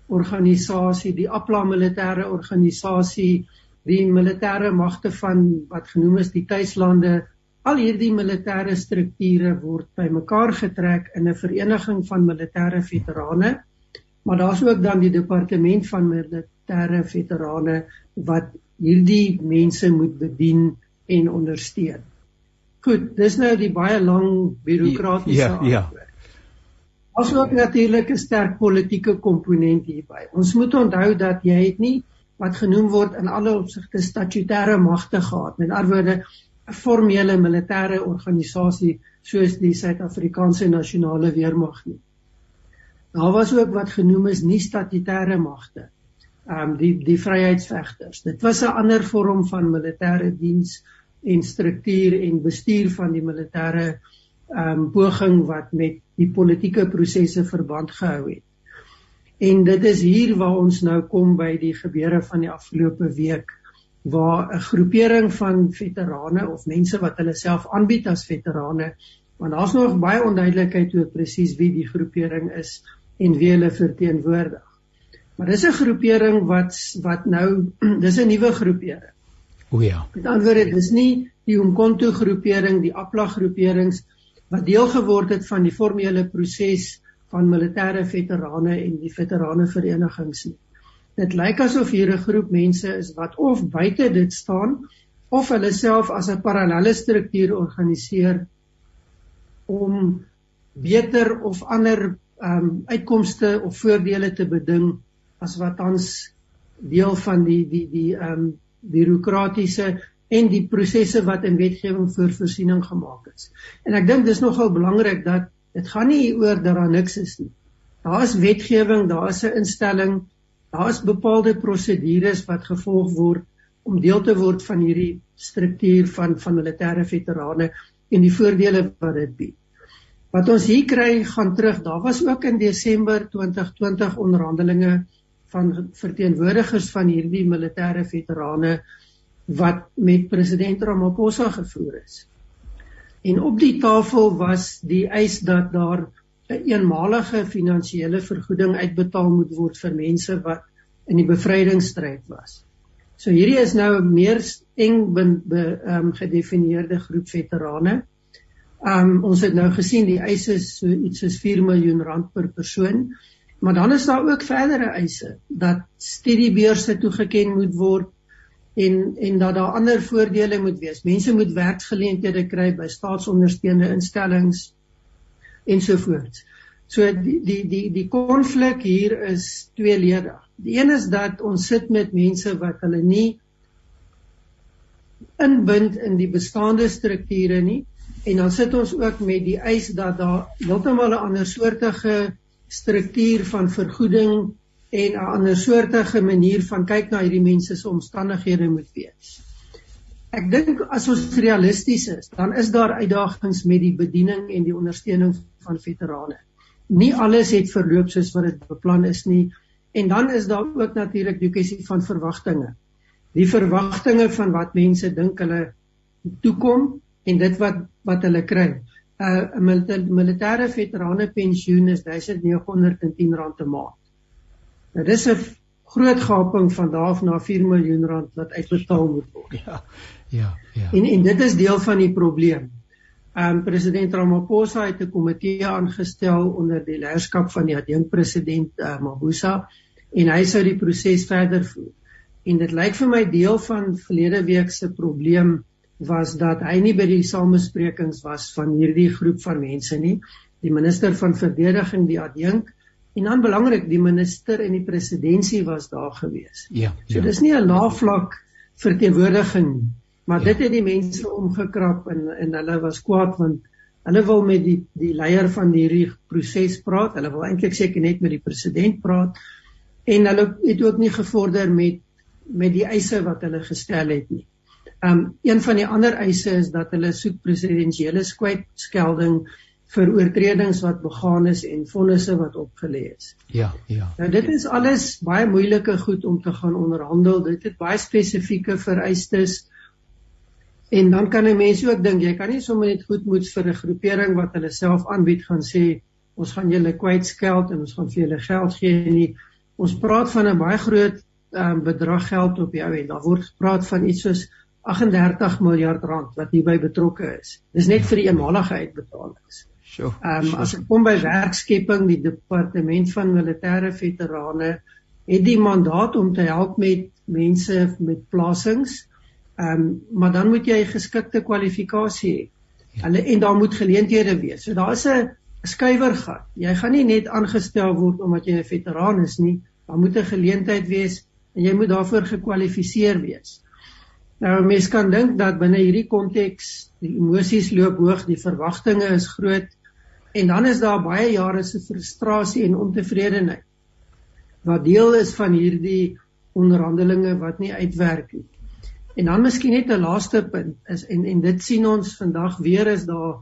Speaker 4: organisasie, die APLA militêre organisasie, die militêre magte van wat genoem is die tuislande, al hierdie militêre strukture word bymekaar getrek in 'n vereniging van militêre veterane. Maar daar's ook dan die departement van militêre veterane wat hierdie mense moet bedien en ondersteun. Goed, dis nou die baie lang bureaukratiese
Speaker 1: ja, ja.
Speaker 4: Ons ook natuurlik 'n sterk politieke komponent hierby. Ons moet onthou dat jy het nie wat genoem word in alle opsigte statutêre magte gehad. Met ander woorde, 'n formele militêre organisasie soos die Suid-Afrikaanse Nasionale Weermag nie. Daar was ook wat genoem is nie statutêre magte. Ehm um, die die vryheidsvegters. Dit was 'n ander vorm van militêre diens en struktuur en bestuur van die militêre ehm um, poging wat met die politieke prosesse verband gehou het. En dit is hier waar ons nou kom by die gebeure van die afgelope week waar 'n groepering van veterane of mense wat hulle self aanbied as veterane Want daar's nog baie onduidelikheid oor presies wie die groepering is en wie hulle verteenwoordig. Maar dis 'n groepering wat wat nou dis 'n nuwe groepering.
Speaker 1: O ja.
Speaker 4: Met ander woorde, dis nie die Umkhonto groepering, die Apla groeperings wat deel geword het van die formele proses van militêre veterane en die veterane verenigings nie. Dit lyk asof hier 'n groep mense is wat of buite dit staan of hulle self as 'n parallelle struktuur organiseer om beter of ander um, uitkomste of voordele te beding as wat ons deel van die die die ehm um, bureaukratiese en die prosesse wat in wetgewing vir voorsiening gemaak is. En ek dink dis nogal belangrik dat dit gaan nie oor dat daar niks is nie. Daar is wetgewing, daar is 'n instelling, daar is bepaalde prosedures wat gevolg word om deel te word van hierdie struktuur van van militêre veterane en die voordele wat dit bied. Wat ons hier kry gaan terug. Daar was ook in Desember 2020 onderhandelinge van verteenwoordigers van hierdie militêre veterane wat met president Ramaphosa gevoer is. En op die tafel was die eis dat daar 'n eenmalige finansiële vergoeding uitbetaal moet word vir mense wat in die bevrydingsstryd was. So hierdie is nou 'n meer eng be, be, um, gedefinieerde groep veterane. Um ons het nou gesien die eise is so iets soos 4 miljoen rand per persoon. Maar dan is daar ook verdere eise dat studiebeurse toegeken moet word en en dat daar ander voordele moet wees. Mense moet werksgeleenthede kry by staatsondersteunde instellings ensovoorts. So die die die die konflik hier is tweeledig. Die een is dat ons sit met mense wat hulle nie inbind in die bestaande strukture nie en dan sit ons ook met die eis dat daar heeltemal 'n ander soortige struktuur van vergoeding en 'n ander soortige manier van kyk na hierdie mense se omstandighede moet wees. Ek dink as ons realisties is, dan is daar uitdagings met die bediening en die ondersteuning van veterane. Nie alles het verloop soos wat dit beplan is nie. En dan is daar ook natuurlik die kwessie van verwagtinge. Die verwagtinge van wat mense dink hulle toekom en dit wat wat hulle kry. 'n uh, militêre veterane pensioen is R1910 'n maand. Nou dis 'n groot gaping van daar af na 4 miljoen rand wat uitbetaal moet word.
Speaker 1: Ja. Ja, ja.
Speaker 4: En en dit is deel van die probleem. Um president Ramaphosa het 'n komitee aangestel onder die leierskap van die adjunkpresident uh, Mabuza en hy sou die proses verder voer. En dit lyk vir my deel van verlede week se probleem was dat hy nie by die samesprekings was van hierdie groep van mense nie. Die minister van verdediging, die adjunk en dan belangrik die minister en die presidentsie was daar gewees.
Speaker 1: Ja.
Speaker 4: So ja. dis nie 'n laafvlak verteenwoordiging nie, maar ja. dit het die mense omgekrap en en hulle was kwaad want hulle wil met die die leier van hierdie proses praat. Hulle wil eintlik seker net met die president praat en hulle het ook nie gevorder met met die eise wat hulle gestel het nie. Um een van die ander eise is dat hulle soek presidensiële skwytskelding vir oortredings wat begaan is en vonnisse wat opgelê is.
Speaker 1: Ja, ja.
Speaker 4: Nou dit is alles baie moeilike goed om te gaan onderhandel. Dit het baie spesifieke vereistes. En dan kan 'n mens ook dink jy kan nie sommer net goed moets vir 'n groepering wat hulle self aanbied gaan sê ons gaan julle kwytskeld en ons gaan vir julle geld gee nie ons praat van 'n baie groot um, bedrag geld op jou en daar word gepraat van iets soos 38 miljard rand wat hierby betrokke is. Dis net vir die eenmalige uitbetalings.
Speaker 1: Sjoe.
Speaker 4: Ehm um, as ek kom by werkskepping, die departement van militêre veterane het die mandaat om te help met mense met plasings. Ehm um, maar dan moet jy geskikte kwalifikasie hê. Hulle en daar moet geleenthede wees. So daar is 'n skuiwergat. Jy gaan nie net aangestel word omdat jy 'n veteraan is nie. Daar moet 'n geleentheid wees en jy moet daarvoor gekwalifiseer wees. Nou mense kan dink dat binne hierdie konteks die emosies loop hoog, die verwagtinge is groot en dan is daar baie jare se frustrasie en ontevredenheid wat deel is van hierdie onderhandelinge wat nie uitwerk nie. En dan miskien net 'n laaste punt is en en dit sien ons vandag weer is daar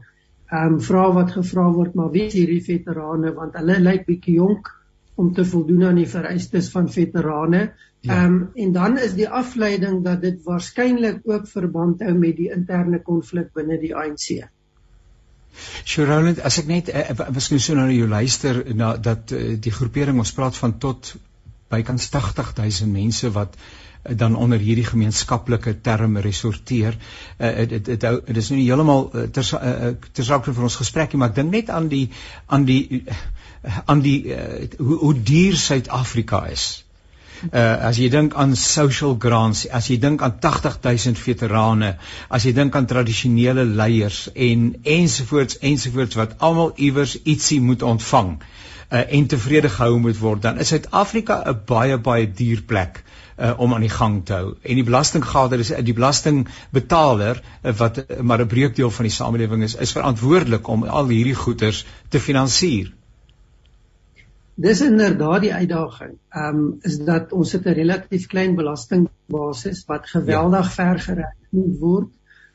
Speaker 4: ehm um, vrae wat gevra word maar wie is hierdie veterane want hulle lyk bietjie jonk om te voldoen aan die vereistes van veterane. Ja. Ehm ja. um, en dan is die afleiding dat dit waarskynlik ook verband hou met die interne konflik binne die ANC.
Speaker 1: Sharoland, as ek net uh, miskien so na jou luister na dat uh, die groepering ons praat van tot bykans 80000 mense wat uh, dan onder hierdie gemeenskaplike term resorteer. Dit uh, dit is nie heeltemal uh, ter uh, tersake vir ons gesprek nie, maar ek dink net aan die aan die aan die uh, hoe, hoe duur Suid-Afrika is. Uh as jy dink aan social grants, as jy dink aan 80000 veterane, as jy dink aan tradisionele leiers en ensovoorts ensovoorts wat almal iewers ietsie moet ontvang uh en tevrede gehou moet word, dan is Suid-Afrika 'n baie baie duur plek uh om aan die gang te hou. En die belastinggader is die belastingbetaler uh, wat maar 'n breekdeel van die samelewing is, is verantwoordelik om al hierdie goederes te finansier.
Speaker 4: Dis inderdaad die uitdaging. Ehm um, is dat ons het 'n relatief klein belastingbasis wat geweldig ja. ver gereg moet word.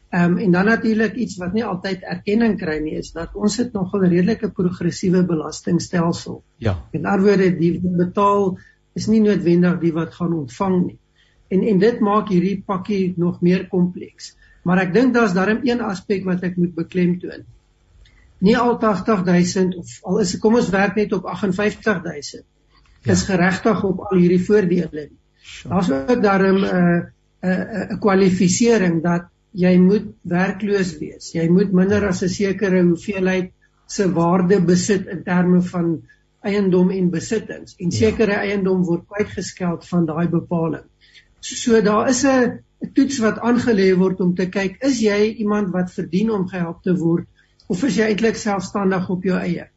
Speaker 4: Ehm um, en dan natuurlik iets wat nie altyd erkenning kry nie is dat ons het nog 'n redelike progressiewe belastingstelsel.
Speaker 1: Ja.
Speaker 4: En daarwoorde die betaal is nie noodwendig die wat gaan ontvang nie. En en dit maak hierdie pakkie nog meer kompleks. Maar ek dink daar's darm een aspek wat ek moet beklemtoon nie al 80000 of al is kom ons werk net op 58000 ja. is geregtig op al hierdie voordele nie. Daar's ook daarom 'n uh, 'n uh, 'n kwalifisering dat jy moet werkloos wees. Jy moet minder as 'n sekere hoeveelheid se waarde besit in terme van eiendom en besittings en ja. sekere ja. eiendom word kwytgeskeld van daai bepaling. So, so daar is 'n toets wat aangelê word om te kyk is jy iemand wat verdien om gehelp te word of is jy eintlik selfstandig op jou eie?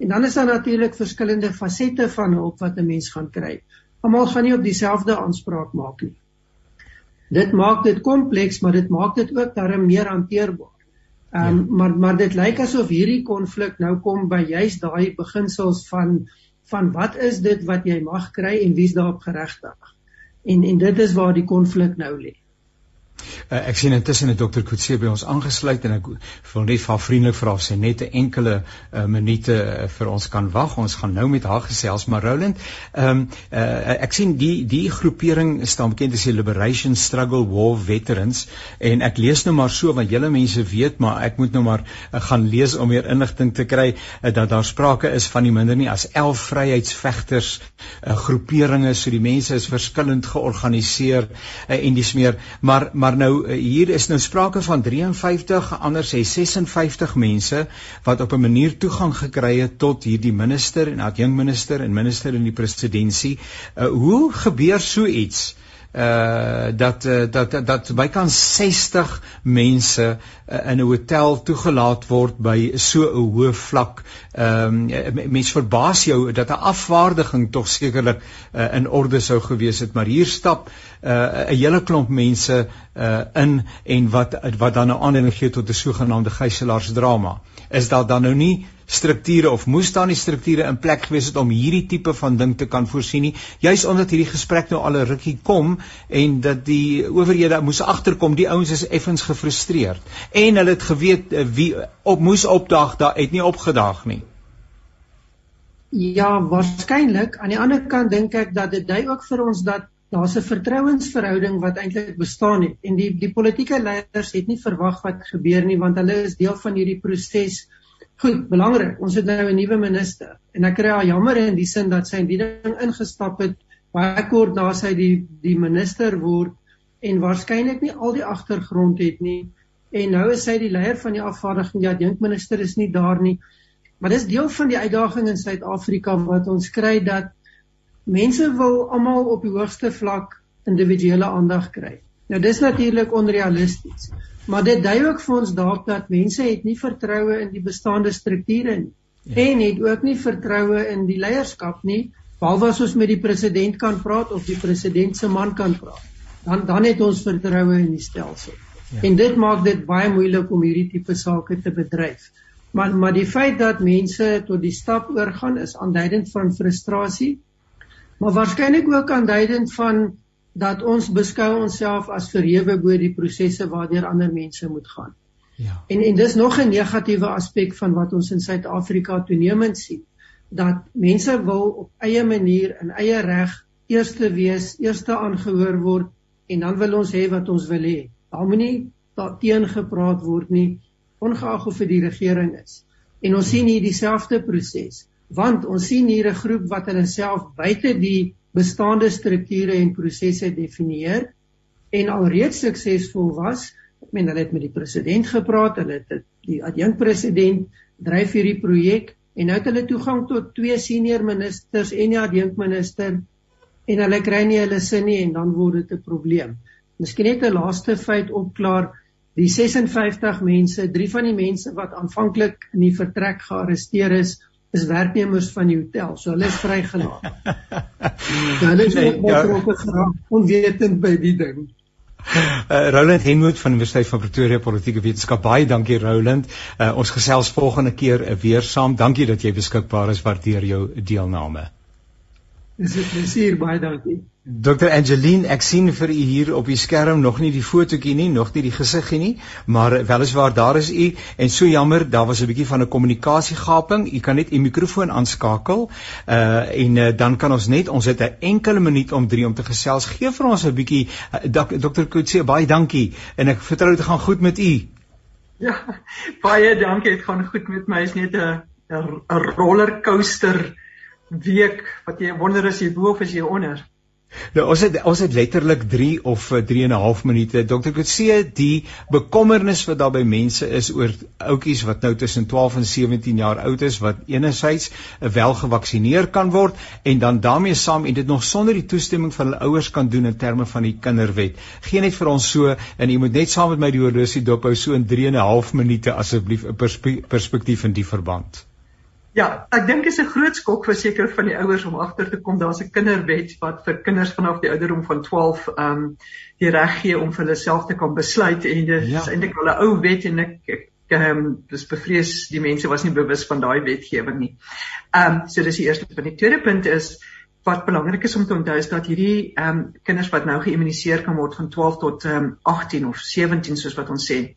Speaker 4: En dan is daar natuurlik verskillende fasette van hulp wat 'n mens gaan kry. Almal gaan nie op dieselfde aanspraak maak nie. Dit maak dit kompleks, maar dit maak dit ook darem meer hanteerbaar. Ehm um, ja. maar maar dit lyk asof hierdie konflik nou kom by juist daai beginsels van van wat is dit wat jy mag kry en wie's daarop geregtig. En en dit is waar die konflik nou lê.
Speaker 1: Uh, ek sien intussen het dokter Kutse by ons aangesluit en ek wil net vir vriendelik vra of sy net 'n enkele uh, minute uh, vir ons kan wag. Ons gaan nou met haar gesels, maar Roland, ehm um, uh, ek sien die die groepering staan bekend as die Liberation Struggle War Veterans. En ek lees nou maar so want julle mense weet, maar ek moet nou maar uh, gaan lees om meer inligting te kry uh, dat daar sprake is van nie minder nie as 11 vryheidsvegters uh, groeperinge, so die mense is verskillend georganiseer uh, en dis meer, maar maar nou eh, hier is nou sprake van 53 ander sê 56 mense wat op 'n manier toegang gekry het tot hierdie minister en adjunkminister en minister in die presidentskap. Uh, hoe gebeur so iets? Uh dat uh, dat dat, bykans 60 mense uh, in 'n hotel toegelaat word by so 'n hoë vlak. Ehm um, mens verbaas jou dat 'n afvaardiging tog sekerlik uh, in orde sou gewees het, maar hier stap 'n uh, hele klomp mense uh in en wat wat dan nou aanleiding gee tot 'n sogenaamde gijselaarsdrama. Is daar dan nou nie strukture of moes daar nie strukture in plek gewees het om hierdie tipe van ding te kan voorsien nie. Juis omdat hierdie gesprek nou al 'n rukkie kom en dat die owerhede moes agterkom die ouens is effens gefrustreerd. En hulle het geweet eh, wie op moes opdag daar het nie opgedag nie.
Speaker 4: Ja waarskynlik aan die ander kant dink ek dat dit dui ook vir ons dat daar's 'n vertrouensverhouding wat eintlik bestaan het en die die politieke leiers het nie verwag wat gebeur nie want hulle is deel van hierdie proses Goed, belangrik. Ons het nou 'n nuwe minister en ek kry al jammer in die sin dat sy in die ding ingestap het baie kort na sy die die minister word en waarskynlik nie al die agtergrond het nie. En nou is sy die leier van die afvaardiging. Ja, dink minister is nie daar nie. Maar dis deel van die uitdaging in Suid-Afrika wat ons kry dat mense wil almal op die hoogste vlak individuele aandag kry. Nou dis natuurlik onrealisties. Maar dit dui ook vir ons dalk dat mense het nie vertroue in die bestaande strukture nie ja. en het ook nie vertroue in die leierskap nie, behalwe as ons met die president kan praat of die president se man kan praat. Dan dan het ons vertroue in die stelsel. Ja. En dit maak dit baie moeilik om hierdie tipe sake te bedryf. Maar maar die feit dat mense tot die stap oorgaan is aanduidend van frustrasie. Maar waarskynlik ook aanduidend van dat ons beskou onsself as verhewe bo die prosesse waardeur ander mense moet gaan. Ja. En en dis nog 'n negatiewe aspek van wat ons in Suid-Afrika toenemend sien dat mense wil op eie manier in eie reg eerste wees, eerste aangehoor word en dan wil ons hê wat ons wil hê. Daar moenie daarteen gepraat word nie ongeag of dit die regering is. En ons sien hier dieselfde proses, want ons sien hier 'n groep wat hulle self buite die bestaande strukture en prosesse definieer en alreeds suksesvol was. Ek meen hulle het met die president gepraat, hulle het die adjunkpresident dryf hierdie projek en nou het hulle toegang tot twee senior ministers en die adjunkminister en hulle kry nie hulle sin nie en dan word dit 'n probleem. Miskien net 'n laaste feit opklaar. Die 56 mense, drie van die mense wat aanvanklik in die vertrek gearresteer is, is werknemers van die hotel. So hulle is vrygelaat. so hulle is nee, ja. betrokke geraak onwetend by die ding.
Speaker 1: Uh, Roland Henwood van die Universiteit van Pretoria Politieke Wetenskap. Baie dankie Roland. Uh, ons gesels volgende keer weer saam. Dankie dat jy beskikbaar is. Waardeer jou deelname.
Speaker 4: Dis 'n plesier, baie dankie.
Speaker 1: Dr Angeline, ek sien vir u hier op die skerm nog nie die fotootjie nie, nog nie die gesiggie nie, maar weliswaar daar is u en so jammer, daar was 'n bietjie van 'n kommunikasiegaping. U kan net u mikrofoon aanskakel uh en uh, dan kan ons net ons het 'n enkele minuut om 3 om te gesels. Gee vir ons 'n bietjie uh, Dr Kutse, baie dankie en ek vertrou dit gaan goed met u.
Speaker 5: Ja, baie dankie, dit gaan goed met my. Is net 'n 'n rollercoaster week wat jy wonder as jy bo of as jy onder.
Speaker 1: Nou ons het ons het letterlik 3 of 3 en 'n half minute. Dokter Kutse, die bekommernis wat daar by mense is oor ouetjies wat nou tussen 12 en 17 jaar oud is wat enerzijds wel gevaksinneer kan word en dan daarmee saam en dit nog sonder die toestemming van hulle ouers kan doen in terme van die kinderwet. Geen net vir ons so en jy moet net saam met my die horlosie dophou so in 3 en 'n half minute asseblief 'n perspektief in die verband.
Speaker 5: Ja, ek dink dit is 'n groot skok vir seker van die ouers om agter te kom daar's 'n kinderwet wat vir kinders vanaf die ouderdom van 12 ehm um, die reg gee om vir hulle self te kan besluit en dit ja. is eintlik al 'n ou wet en ek ehm um, dis bevrees die mense was nie bewus van daai wetgewing nie. Ehm um, so dis die eerste punt. Die tweede punt is wat belangrik is om te onthou is dat hierdie ehm um, kinders wat nou geïmmuniseer kan word van 12 tot ehm um, 18 of 17 soos wat ons sê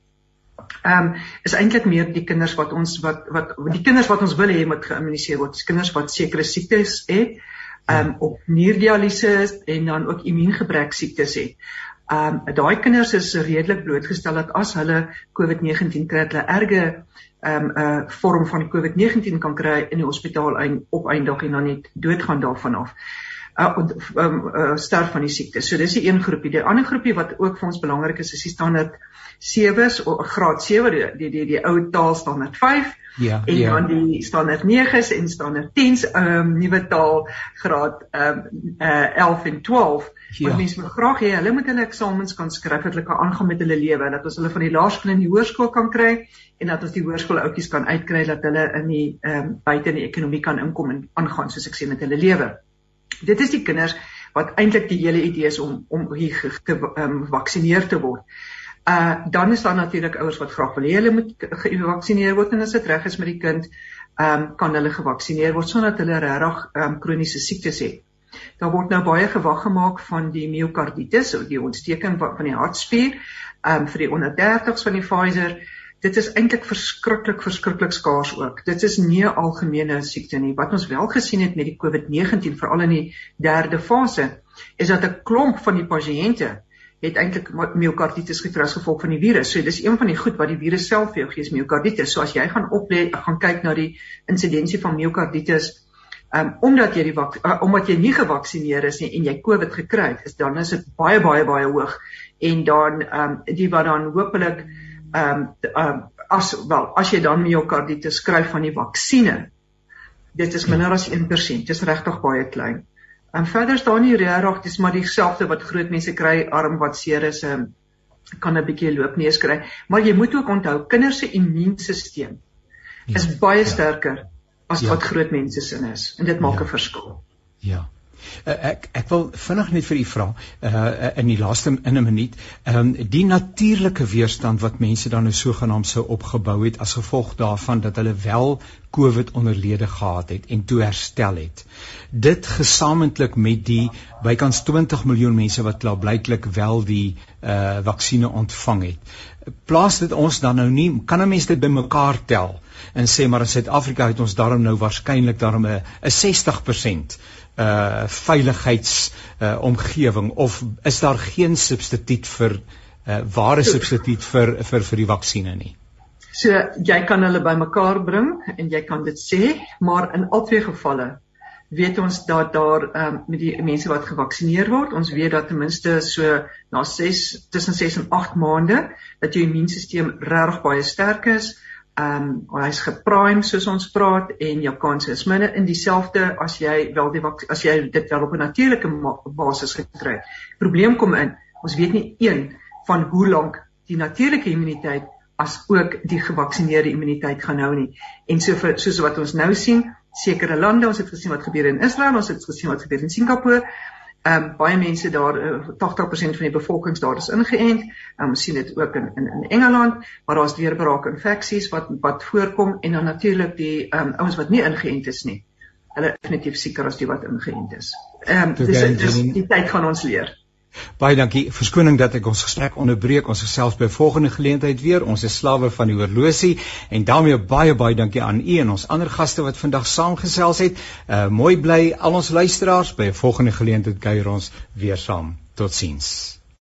Speaker 5: ehm um, is eintlik meer die kinders wat ons wat wat die kinders wat ons wil hê moet geïmmuniseer word. Dis kinders wat sekere siektes het, ehm um, op nierdialyse en dan ook immuungebrek siektes het. Ehm um, daai kinders is redelik blootgestel dat as hulle COVID-19 kry, hulle erge ehm um, 'n uh, vorm van COVID-19 kan kry in die hospitaal en opeindig en dan net doodgaan daarvan af uh, um, uh, sterf van die siekte. So dis die een groepie. Die ander groepie wat ook vir ons belangrik is, is die standaard 7s of graad 7, die die die, die ou taal standaard 5. Ja. En ja. dan die standaard 9s en standaard 10s, ehm um, nuwe taal graad ehm um, uh, 11 en 12. Ja. Want mense wil graag hê hulle moet hulle eksamens kan skryf dat hulle kan aangaan met hulle lewe, dat ons hulle van die laerskool in die hoërskool kan kry en dat ons die hoërskool oudjies kan uitkry dat hulle in die ehm um, buite in die ekonomie kan inkom en aangaan soos ek sê met hulle lewe. Dit is die kinders wat eintlik die hele idee is om om hier gevaksinneer ge, ge, um, te word. Uh dan is daar natuurlik ouers wat wil hê hulle moet gevaksinneer word en as dit reg is met die kind, um kan hulle gevaksinneer word sonder dat hulle regtig um kroniese siektes het. Daar word nou baie gewag gemaak van die myokarditis of die ontsteking van, die hartspier um vir die onder 30s van die Pfizer dit is eintlik verskriklik verskriklik skaars ook. Dit is nie 'n algemene siekte nie. Wat ons wel gesien het met die COVID-19 veral in die derde fase is dat 'n klomp van die pasiënte het eintlik myokarditis gekry as gevolg van die virus. So dis een van die goed wat die virus self vir jou gee, is myokarditis. So as jy gaan oplet, gaan kyk na die insidensie van myokarditis, um, omdat jy die uh, omdat jy nie gevaksinereer is nie en jy COVID gekry het, is dan is dit baie baie baie hoog en dan um, die wat dan hopelik ehm um, um, as wel as jy dan myokarditis skryf van die vaksines dit is minder as 1%. Dit is regtig baie klein. En verder staan nie regtig dis maar dieselfde wat groot mense kry arm wat seer is um, kan 'n bietjie loopneus kry. Maar jy moet ook onthou kinders se immuunstelsel is ja, baie ja. sterker as ja. wat groot mense se is en dit maak 'n ja. verskil.
Speaker 1: Ja. Uh, ek ek wil vinnig net vir u vra uh in die laaste in 'n minuut ehm um, die natuurlike weerstand wat mense dan nou sogenaamd sou opgebou het as gevolg daarvan dat hulle wel COVID onderlede gehad het en toe herstel het. Dit gesamentlik met die bykans 20 miljoen mense wat klaarblyklik wel die uh vaksines ontvang het. Plaas dit ons dan nou nie kan 'n mens dit bymekaar tel en sê maar in Suid-Afrika het ons daarom nou waarskynlik daarom 'n 60% uh veiligheids uh omgewing of is daar geen substituut vir uh ware substituut vir vir vir die vaksines nie?
Speaker 5: So jy kan hulle bymekaar bring en jy kan dit sê, maar in albei gevalle weet ons dat daar ehm um, met die mense wat gevaksinneer word, ons weet dat ten minste so na 6 tussen 6 en 8 maande dat jou immuunstelsel regtig baie sterk is. Ehm um, hy's geprime soos ons praat en jou kans is minder in dieselfde as jy wel die as jy dit wel op 'n natuurlike basis gekry het. Probleem kom in, ons weet nie een van hoe lank die natuurlike immuniteit as ook die gevaksineerde immuniteit gaan hou nie. En so vir soos wat ons nou sien, sekere lande, ons het gesien wat gebeur in Israel, ons het gesien wat gebeur in Singapore. Ehm um, baie mense daar 80% eh, van die bevolking daar is ingeënt. Ehm um, sien dit ook in in in Engeland, maar daar's weer braak infeksies wat wat voorkom en dan natuurlik die ehm um, ouens wat nie ingeënt is nie. Hulle is definitief seker as die wat ingeënt is. Ehm um, dis, dis die tyd gaan ons leer.
Speaker 1: Baie dankie. Verskoning dat ek ons gesprek onderbreek. Ons gesels by volgende geleentheid weer. Ons is slawe van die horlosie en daarmee baie baie dankie aan u en ons ander gaste wat vandag saamgesels het. Uh mooi bly al ons luisteraars by 'n volgende geleentheid kuier ons weer saam. Totsiens.